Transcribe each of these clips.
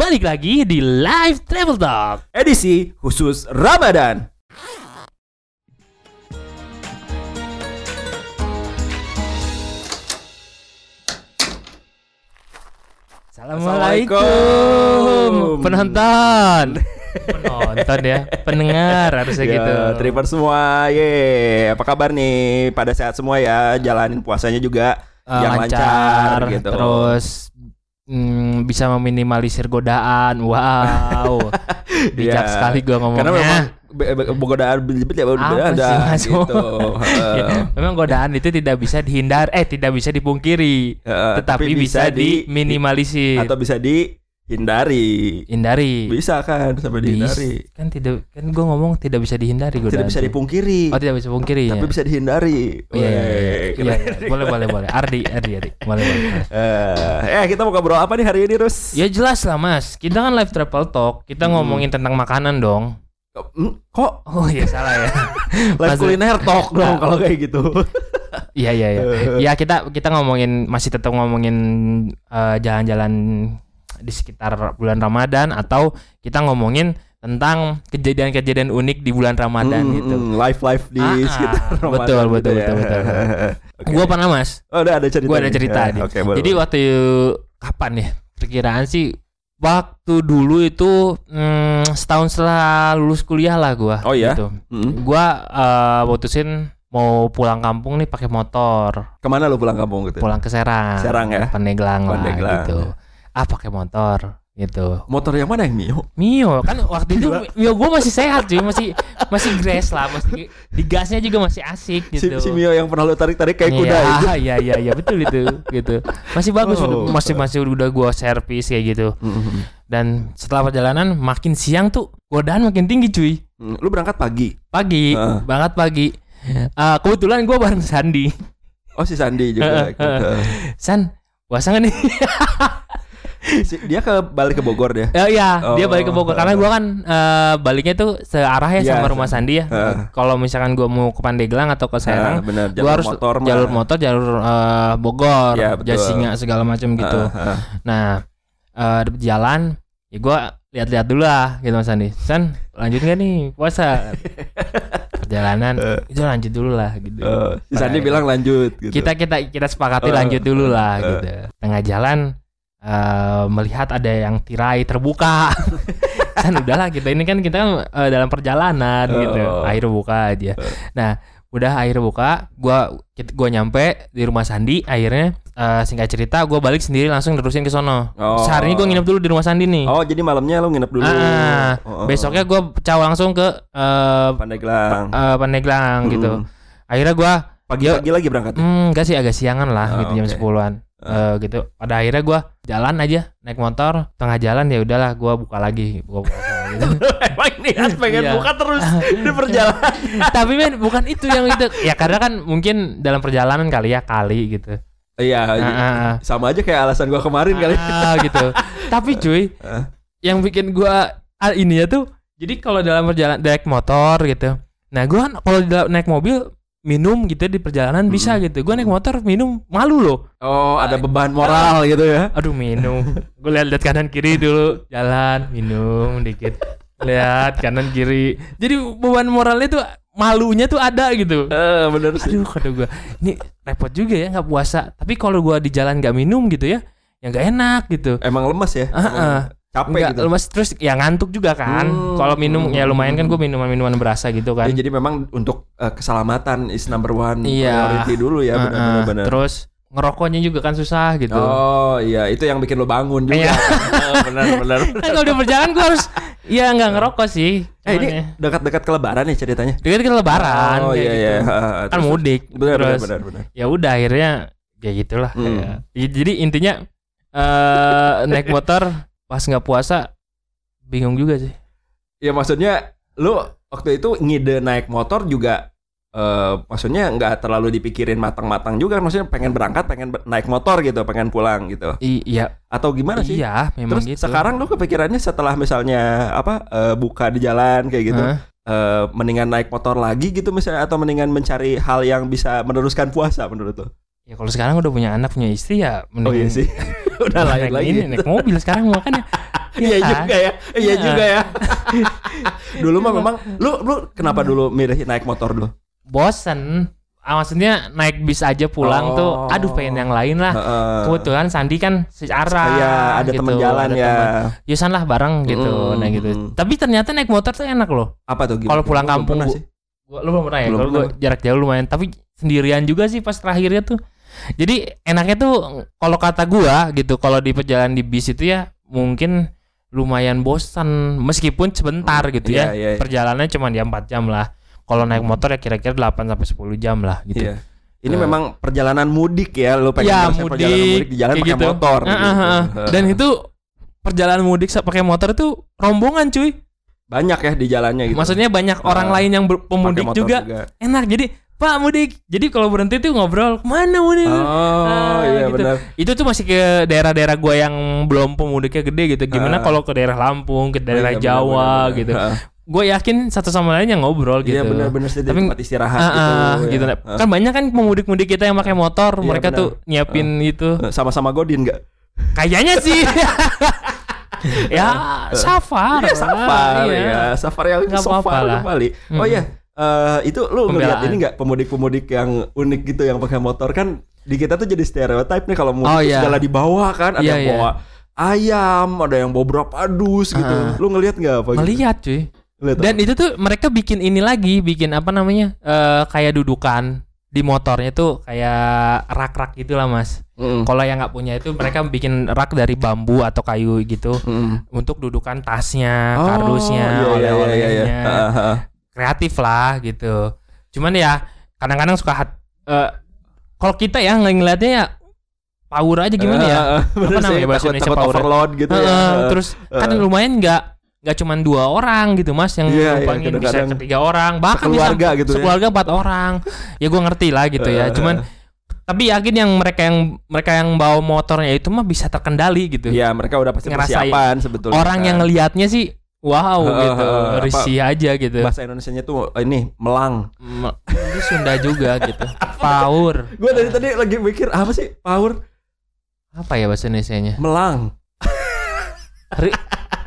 balik lagi di Live Travel Talk. Edisi khusus Ramadan. Assalamualaikum penonton. Penonton ya, pendengar harusnya Ya, gitu. Tripper semua, ye. Apa kabar nih? Pada sehat semua ya. Jalanin puasanya juga Eh, yang lancar, gitu. Terus mm, bisa meminimalisir godaan. Wow. Bijak Iya. sekali gua ngomongnya. Karena memang godaan belibet ya udah ada gitu. Ya, memang godaan itu tidak bisa dihindar, eh tidak bisa dipungkiri, Heeh, tetapi tapi bisa, bisa di- diminimalisir, Atau bisa dihindari. Hindari. Bisa kan sampai dihindari. Kan tidak kan gue ngomong tidak bisa dihindari godaan. Tidak bisa dipungkiri. Oh tidak bisa pungkiri Tapi ya. bisa dihindari. Iya, iya, iya, iya, keren. iya. boleh boleh boleh. Ardi, Ardi, Ardi, boleh boleh. Eh, eh, kita mau ngobrol apa nih hari ini, Rus? Ya jelas lah mas, kita kan live travel talk, kita Hmm. ngomongin tentang makanan dong. Hmm, kok Oh iya salah ya. live kuliner talk dong kalau kayak gitu? Iya iya iya. Ya kita kita ngomongin masih tetap ngomongin eh, jalan-jalan di sekitar bulan Ramadan atau kita ngomongin tentang kejadian-kejadian unik di bulan Ramadan Hmm, gitu. hmm, live live di Ah, ah, sekitar betul, Ramadan betul, gitu betul, ya. betul. Oke. Gua pernah mas, Oh, udah ada cerita. gua ada nih. cerita Ya, nih. Oke, boleh. Jadi waktu kapan ya? Perkiraan sih waktu dulu itu hmm, setahun setelah lulus kuliah lah gua. Oh iya? Gitu. Hmm. Gua eh, putusin mau pulang kampung nih pakai motor, Ke mana lu pulang kampung gitu? pulang ke Serang. Serang ya? Pandeglang, Pandeglang. lah gitu. Ah pakai motor gitu. Motor yang mana yang Mio? Mio kan waktu itu Mio gue masih sehat cuy, masih masih grace lah, masih di gasnya juga masih asik Si, gitu. si Mio yang pernah lu tarik-tarik kayak kuda Iya, itu. Iya iya iya betul itu gitu. Masih bagus Oh. udah- masih masih udah gua servis kayak gitu. Hmm, Dan setelah perjalanan makin siang tuh godaan makin tinggi cuy. hmm. Lu berangkat pagi. Pagi, Heeh. banget pagi. Eh, kebetulan gua bareng Sandi. Oh, si Sandi juga Heeh, gitu. San, puasa nih? Dia ke balik ke Bogor dia. Ya iya, dia Oh, balik ke Bogor karena gua kan eh, baliknya tuh searah ya Iya, sama rumah Sandi ya. Heeh. Kalau misalkan gua mau ke Pandeglang atau ke Serang, benar gua jalur harus motor mah. jalur motor, jalur eh, Bogor, Iya, betul. Jasinga segala macam gitu. Ah, ah. Nah, eh di jalan ya gua lihat-lihat dulu lah gitu Mas Andi. San, lanjut gak nih puasa? Perjalanan itu lanjut dulu lah gitu. Pada Sandi bilang lanjut gitu. kita kita kita sepakati Eh, lanjut dulu lah eh. gitu. Tengah jalan eh, melihat ada yang tirai terbuka. kan udahlah kita ini kan kita kan eh, dalam perjalanan Oh. gitu. Air buka aja. Nah, udah air buka, gua gua nyampe di rumah Sandi akhirnya eh, singkat cerita gua balik sendiri langsung terusin ke sono. Oh. Sehari ini gua nginep dulu di rumah Sandi nih. Oh, jadi malamnya lu nginep dulu. Ah, Oh, oh, besoknya gua caw langsung ke eh Pandeglang. eh, Pandeglang gitu. Hmm. Akhirnya gua Pagi-pagi lagi berangkat. Hmm, enggak sih agak siangan lah Ah, gitu jam oke. 10-an. Eh, gitu. Pada akhirnya gua jalan aja naik motor, tengah jalan ya udahlah gua buka lagi, buka puasa gitu. Emang niat pengen Iya. buka terus di perjalanan. Tapi men bukan itu yang itu. Ya karena kan mungkin dalam perjalanan kali ya kali gitu. Iya, Ah, ah, ah. sama aja kayak alasan gua kemarin kali. Ah, gitu. Tapi cuy, Ah. yang bikin gua ah, ini ya tuh jadi kalau dalam perjalanan naik motor gitu. Nah, gua kan kalau naik mobil minum gitu di perjalanan bisa gitu. Gua naik motor minum malu loh. Oh, ada beban moral gitu ya. Aduh minum. Gue lihat-lihat kanan kiri dulu, jalan minum dikit. Lihat kanan kiri. Jadi beban moralnya tuh malunya tuh ada gitu. Eh, bener sih. Aduh kata gue, ini repot juga ya nggak puasa. Tapi kalau gua di jalan nggak minum gitu ya, ya nggak enak gitu. Emang lemes ya? Ah, ah. Capek Nggak, gitu. lemas terus ya ngantuk juga kan. Hmm. Kalau minum ya lumayan kan gue minuman-minuman berasa gitu kan. Ya, jadi memang untuk eh, keselamatan is number one Iya. priority dulu ya benar-benar. Terus ngerokoknya juga kan susah gitu. Oh iya itu yang bikin lo bangun juga. Iya. Benar-benar. Kan kalau di perjalanan gue harus ya nggak ngerokok sih. Eh ini ya. dekat-dekat ke lebaran nih ceritanya. Deket ke lebaran Oh iya gitu. iya. Kan mudik. Benar Terus benar benar. ya udah akhirnya ya gitulah Hmm. Ya, jadi intinya eh naik motor pas nggak puasa bingung juga sih. Ya maksudnya lu waktu itu ngide naik motor juga eh maksudnya nggak terlalu dipikirin matang-matang juga maksudnya pengen berangkat pengen ber- naik motor gitu pengen pulang gitu I- iya, atau gimana sih iya memang terus gitu. sekarang lu kepikirannya setelah misalnya apa eh, buka di jalan kayak gitu Hah? eh, mendingan naik motor lagi gitu misalnya atau mendingan mencari hal yang bisa meneruskan puasa menurut lo Ya kalau sekarang udah punya anak punya istri ya oh iya mending sih udah lain lagi ini naik mobil sekarang makanya Iya kan? juga ya. Iya Iya. juga ya. dulu mah memang lu lu kenapa dulu milih naik motor dulu? Bosen. Ah, maksudnya naik bis aja pulang Oh. tuh, aduh pengen yang lain lah. Heeh. Kebetulan Sandi kan searah. Iya, ada teman jalan ada ya. teman. Yusan lah bareng gitu, Mm, nah gitu. Tapi ternyata naik motor tuh enak loh. Apa tuh? Kalau pulang Gua kampung, Bu. sih. Gua lu belum pernah ya? Kalau gua pernah. jarak jauh lumayan, tapi sendirian juga sih pas terakhirnya tuh. Jadi enaknya tuh kalau kata gua gitu, kalau di perjalanan di bis itu ya mungkin lumayan bosan meskipun sebentar gitu Iya, ya. iya, iya. Perjalanannya cuma ya 4 jam lah. Kalau naik motor ya kira-kira 8 sampai 10 jam lah gitu. Iya. Ini Eh. memang perjalanan mudik ya, lu pengen Ya ngerasain perjalanan mudik, mudik di jalan pakai gitu. motor. Ah, gitu. ah. Dan itu perjalanan mudik pakai motor itu rombongan cuy. banyak ya di jalannya gitu. Maksudnya banyak orang lain yang pemudik motor juga. enak. Jadi Pak mudik. Jadi kalau berhenti tuh ngobrol ke mana mudik? Oh, Ah, iya gitu. benar. Itu tuh masih ke daerah-daerah gua yang belum pemudiknya gede gitu. Gimana Ah. kalau ke daerah Lampung, ke daerah Iya, Jawa benar-benar. gitu. Ah, Gue yakin satu sama lain yang ngobrol gitu. Iya benar-benar sih Tapi- tempat istirahat Ah, gitu. ya. gitu. Ah. Kan banyak kan pemudik-pemudik kita yang pakai motor, Iya, mereka benar. tuh nyiapin itu. Eh, Sama-sama Godin enggak? Kayaknya sih. ya, safar. Iya, safar Iya. ya. Safar yang Nggak safar apa-apa lah. kembali. Oh iya, eh, itu lu ngeliat ini enggak pemudik-pemudik yang unik gitu yang pakai motor kan di kita tuh jadi stereotip nih kalau mudik Oh, tuh iya. segala dibawa kan, ada Iya, yang iya. bawa ayam, ada yang bawa berapa dus gitu. Ah. Lu ngelihat nggak apa gitu? Melihat cuy. Ngeliat Dan apa? itu tuh mereka bikin ini lagi, bikin apa namanya? eh kayak dudukan di motornya tuh kayak rak-rak gitu lah mas. Mm. Kalau yang nggak punya itu mereka bikin rak dari bambu atau kayu gitu Mm. untuk dudukan tasnya, Oh, kardusnya, iya, iya, iya, iya. Kreatif lah gitu. Cuman ya kadang-kadang suka hat, eh, kalau kita ya ng- ngeliatnya ya power aja gimana ya? Ah, ah, bener Apa namanya bahasa takut- Indonesia takut power? overload gitu ya. Heeh, Ah. terus kan Heeh. lumayan nggak nggak cuma dua orang gitu mas yang Iya, iya, numpangin bisa kadang-kadang ketiga orang bahkan bisa gitu ya. sekeluarga empat orang ya gue ngerti lah gitu ya Eh, cuman tapi yakin yang mereka yang mereka yang bawa motornya itu mah bisa terkendali gitu Iya, mereka udah pasti Ngerasain. persiapan sebetulnya. orang yang kan. ngelihatnya sih wow gitu apa- risih aja gitu bahasa Indonesianya tuh eh, ini melang. Me- itu Sunda juga gitu power Gue dari tadi lagi mikir apa sih power apa ya bahasa Indonesia-nya melang. Ri-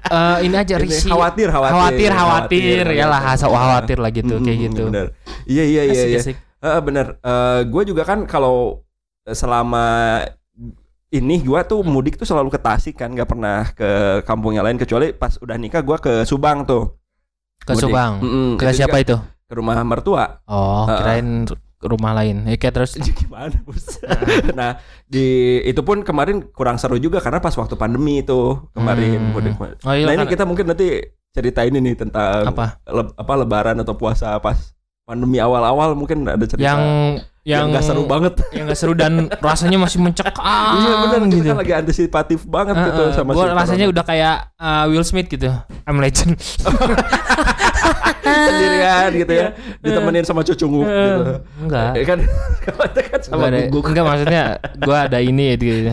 eh, ini aja Ini, risih khawatir, khawatir, khawatir khawatir ya lah khawatir. asal khawatir lah gitu kayak Mm, gitu Bener. Iya iya iya. Asik, iya. asik. Heeh, bener. gue juga kan kalau selama ini gue tuh mudik tuh selalu ke Tasik kan, nggak pernah ke kampung yang lain kecuali pas udah nikah gue ke Subang tuh. ke Mudik. Subang Mm-mm, ke itu siapa itu Ke rumah mertua. Oh, Heeh. kirain ke rumah lain. Ya kayak terus Gimana bos? nah di itu pun kemarin kurang seru juga karena pas waktu pandemi itu kemarin Hmm. mudik. Oh iya nah ini kan- kita mungkin nanti ceritain ini tentang apa? le- apa lebaran atau puasa pas pandemi awal-awal mungkin ada cerita Yang yang nggak seru banget. Yang gak seru dan rasanya masih mencekam iya benar kita gitu. kan lagi antisipatif banget gitu Heeh, sama gua si rasanya udah kayak uh, Will Smith gitu. I'm legend. sendirian gitu ya Iya. ditemenin sama cucunguk gitu. Enggak. Ya kan itu kan sama Enggak, ada, enggak maksudnya gua ada ini gitu.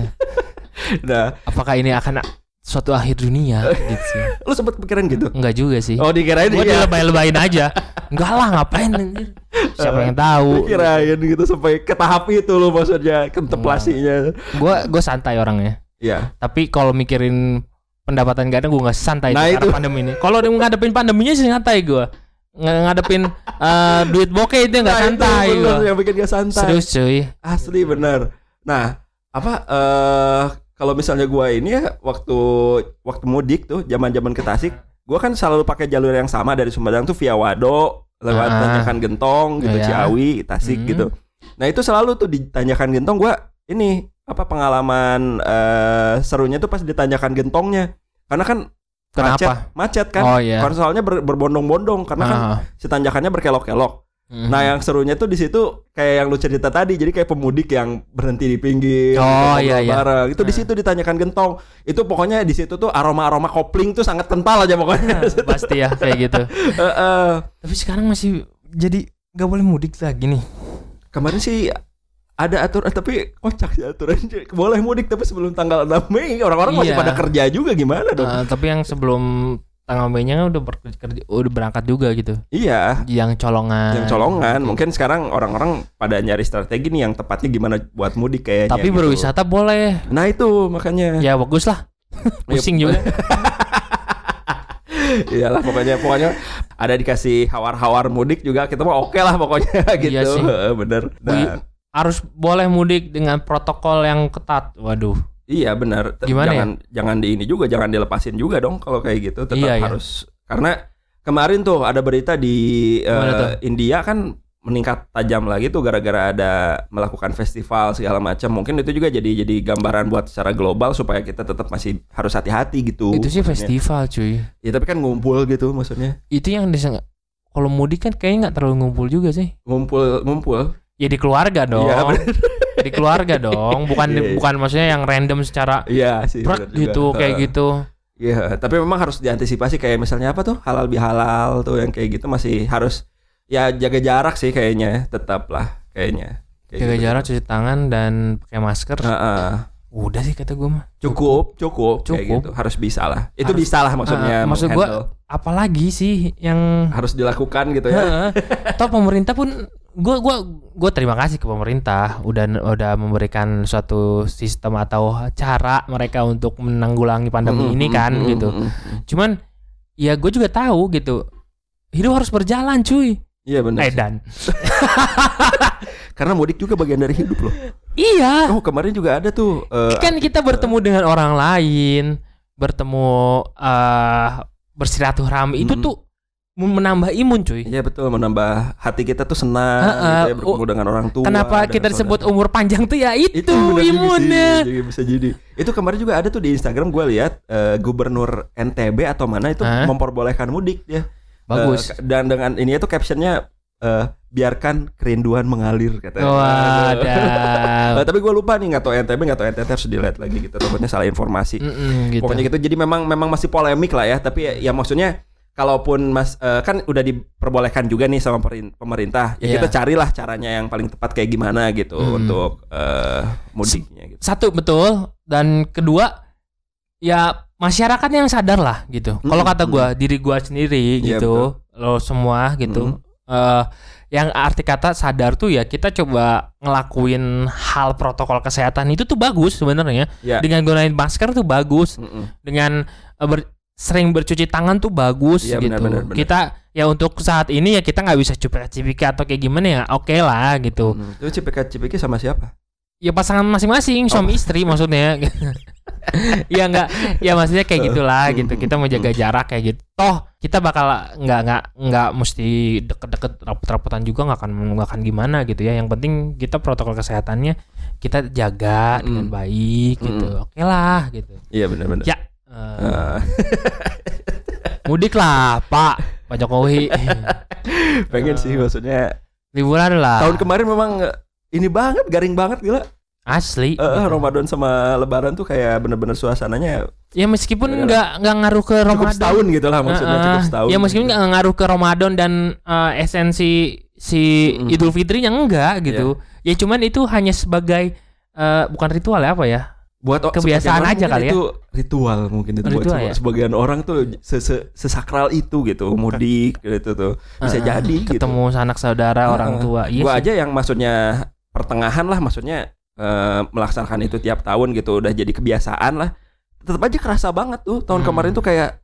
Nah, Apakah ini akan suatu akhir dunia gitu. lu sempet pikiran gitu? Enggak juga sih. Oh, dikirain Gua iya. dilebay-lebayin aja. Enggak lah ngapain anjir. Siapa yang tahu. Dikirain gitu sampai ke tahap itu lu maksudnya kontemplasinya. Gua gua santai orangnya. Iya. Tapi kalau mikirin pendapatan gak ada gue nggak santai Nah, itu. pandemi ini. Kalau ngadepin pandeminya sih santai gue. Ng- ngadepin eh, duit bokeh itu nggak Nah, itu santai bener gue. yang bikin gak santai. Serius cuy. Asli bener. Nah, apa eh kalau misalnya gua ini ya waktu waktu mudik tuh zaman-zaman ke Tasik, gua kan selalu pakai jalur yang sama dari Sumedang tuh via Wado, lewat Ah. Tanjakan Gentong gitu Iya. Ciawi, Tasik Hmm. gitu. Nah, itu selalu tuh di Tanjakan Gentong gua ini apa pengalaman eh serunya tuh pas di Tanjakan Gentongnya. Karena kan macet, Kenapa? macet kan. Oh iya. Karena soalnya ber- berbondong-bondong karena kan Ah. si tanjakannya berkelok-kelok. Mhm. Nah, yang serunya tuh di situ kayak yang lu cerita tadi, jadi kayak pemudik yang berhenti di pinggir, Oh, iya, iya. bareng. Itu di situ ditanyakan gentong. Itu pokoknya di situ tuh aroma-aroma kopling tuh sangat kental aja pokoknya. Nah, pasti ya kayak gitu. Heeh. Tapi sekarang masih jadi nggak boleh mudik lagi nih. Kemarin sih ada aturan tapi kocak sih aturannya. Boleh mudik tapi sebelum tanggal 6 Mei orang-orang masih Iya. pada kerja juga gimana dong? Eh, tapi yang sebelum tanggal Mei-nya kan udah bekerja, udah berangkat juga gitu. iya. Yang colongan. Yang colongan, mungkin sekarang orang-orang pada nyari strategi nih yang tepatnya gimana buat mudik kayaknya. Tapi gitu. berwisata boleh. Nah itu makanya. Ya bagus lah. Pusing juga. Iyalah pokoknya pokoknya ada dikasih hawar-hawar mudik juga kita mah oke lah pokoknya gitu. Iya sih. Bener. Nah, harus boleh mudik dengan protokol yang ketat. Waduh. Iya benar. Gimana ya? jangan jangan di ini juga jangan dilepasin juga dong kalau kayak gitu tetap Iya, iya. harus karena kemarin tuh ada berita di tuh? India kan meningkat tajam lagi tuh gara-gara ada melakukan festival segala macam. Mungkin itu juga jadi jadi gambaran buat secara global supaya kita tetap masih harus hati-hati gitu. Itu sih maksudnya. festival, cuy. Ya tapi kan ngumpul gitu maksudnya. Itu yang diseng kalau mudik kan kayaknya nggak terlalu ngumpul juga sih. Ngumpul ngumpul. Ya di keluarga dong. Iya bener. Di keluarga dong, bukan Iya, iya. bukan maksudnya yang random secara Iya sih. berat bener juga. gitu kayak gitu. Iya, tapi memang harus diantisipasi kayak misalnya apa tuh halal bihalal tuh yang kayak gitu masih harus ya jaga jarak sih kayaknya tetap lah kayaknya. Kayak Jaga gitu. jarak, cuci tangan dan pakai masker. Heeh. Udah sih kata gue mah. Cukup, cukup, kayak Cukup. gitu. Harus bisa lah. Itu Harus- bisa lah maksudnya. Ah, maksud menghandle. Apalagi sih yang harus dilakukan gitu ya. Heeh. Toh pemerintah pun gue gua gua terima kasih ke pemerintah udah udah memberikan suatu sistem atau cara mereka untuk menanggulangi pandemi Mm, ini kan mm, gitu. Cuman ya gue juga tahu gitu. Hidup harus berjalan cuy. Iya benar. Eh dan. Karena mudik juga bagian dari hidup loh. Iya. Oh kemarin juga ada tuh. eh, Kan kita bertemu dengan orang lain, bertemu eh bersilaturahmi itu tuh menambah imun cuy. Iya betul menambah hati kita tuh senang Heeh. gitu ya, bertemu Oh, dengan orang tua. Kenapa kita disebut saudara. umur panjang tuh ya itu, sih, imunnya. jadi bisa jadi. Itu kemarin juga ada tuh di Instagram gue lihat eh, gubernur NTB atau mana itu Hah? memperbolehkan mudik ya. Bagus. Eh, dan dengan ini itu captionnya eh, biarkan kerinduan mengalir katanya. Wadah. tapi gue lupa nih nggak tahu NTB nggak tahu NTT harus dilihat lagi gitu. Takutnya salah informasi. Mm-mm, gitu. Pokoknya gitu. Jadi memang memang masih polemik lah ya. Tapi ya, ya maksudnya kalaupun mas eh, kan udah diperbolehkan juga nih sama pemerintah. Ya Iya. kita carilah caranya yang paling tepat kayak gimana gitu Hmm. untuk eh, mudiknya gitu. Satu betul dan kedua ya masyarakat yang sadar lah gitu. Kalau Mm-mm, kata gua diri gua sendiri Iya, gitu, lo semua gitu. eh yang arti kata sadar tuh ya kita coba ngelakuin hal protokol kesehatan itu tuh bagus sebenarnya. Ya. Dengan gunain masker tuh bagus. Mm-mm. Dengan eh, ber- sering bercuci tangan tuh bagus Iya, gitu. benar, benar, benar. Kita ya untuk saat ini ya kita nggak bisa cipika-cipika atau kayak gimana ya. Oke lah gitu. Hmm. Itu cipika cipiki sama siapa? Ya pasangan masing-masing, suami istri maksudnya. ya enggak, ya maksudnya kayak gitulah gitu. Kita mau jaga jarak kayak gitu. Toh kita bakal nggak nggak nggak mesti deket-deket rapot-rapotan juga nggak akan nggak akan gimana gitu ya. Yang penting kita protokol kesehatannya kita jaga dengan Mm. baik gitu. Oke lah gitu. Iya benar-benar. Ya eh, Eh, mudik lah Pak Pak Jokowi. pengen sih maksudnya. Liburan lah. Tahun kemarin memang eh, ini banget garing banget gila. Asli. Eh, eh, gitu. Ramadan sama Lebaran tuh kayak bener-bener suasananya Ya meskipun nggak nggak ngaruh ke cukup Ramadan. setahun gitu lah maksudnya Heeh. cukup setahun. Ya meskipun nggak ngaruh ke Ramadan dan eh, esensi si Mm. Idul Fitrinya enggak gitu. Ya cuman itu hanya sebagai eh, bukan ritual ya apa ya? Buat Kebiasaan orang aja kali ya. itu ritual mungkin itu buat Ritual seba- ya? sebagian orang tuh se- se- sesakral itu gitu mudik gitu tuh bisa Heeh. jadi gitu. Ketemu sanak saudara orang Heeh. tua. Iya gua sih. aja yang maksudnya pertengahan lah maksudnya eh, melaksanakan itu tiap tahun gitu udah jadi kebiasaan lah tetap aja kerasa banget tuh tahun Hmm. kemarin tuh kayak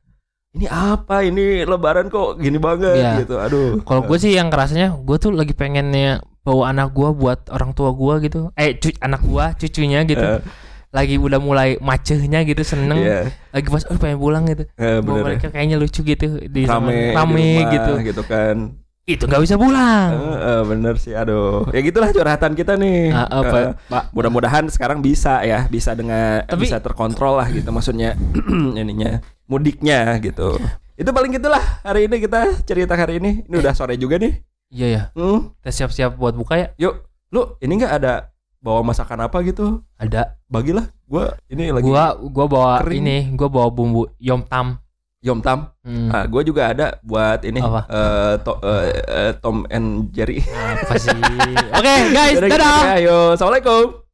ini apa ini lebaran kok gini banget Iya. gitu aduh Kalau gue sih yang kerasanya gue tuh lagi pengennya bawa anak gue buat orang tua gue gitu. Eh cu- anak gue cucunya gitu. Eh, Lagi udah mulai macehnya gitu seneng. iya Lagi pas oh pengen pulang gitu. Bawa bener ya. mereka kayaknya lucu gitu di rame, rame di rumah, gitu. gitu kan Itu nggak bisa pulang. Eh, eh, bener sih aduh ya gitulah curhatan kita nih Ah, apa, Eh, Pak? mudah-mudahan sekarang bisa ya bisa dengan Tapi- bisa terkontrol lah gitu maksudnya ininya mudiknya gitu itu paling gitulah hari ini kita cerita hari ini ini udah sore juga nih Iya ya. Hmm, Kita siap-siap buat buka ya. yuk lu ini nggak ada bawa masakan apa gitu Ada. bagilah gua ini lagi Gua gua bawa kering. ini, gua bawa bumbu yom tam. yom tam Hmm. ah gua juga ada buat ini Apa? eh, to- eh, eh, Tom and Jerry Apa sih? Oke, guys, Yaudah gitu dadah. ya, ayo assalamualaikum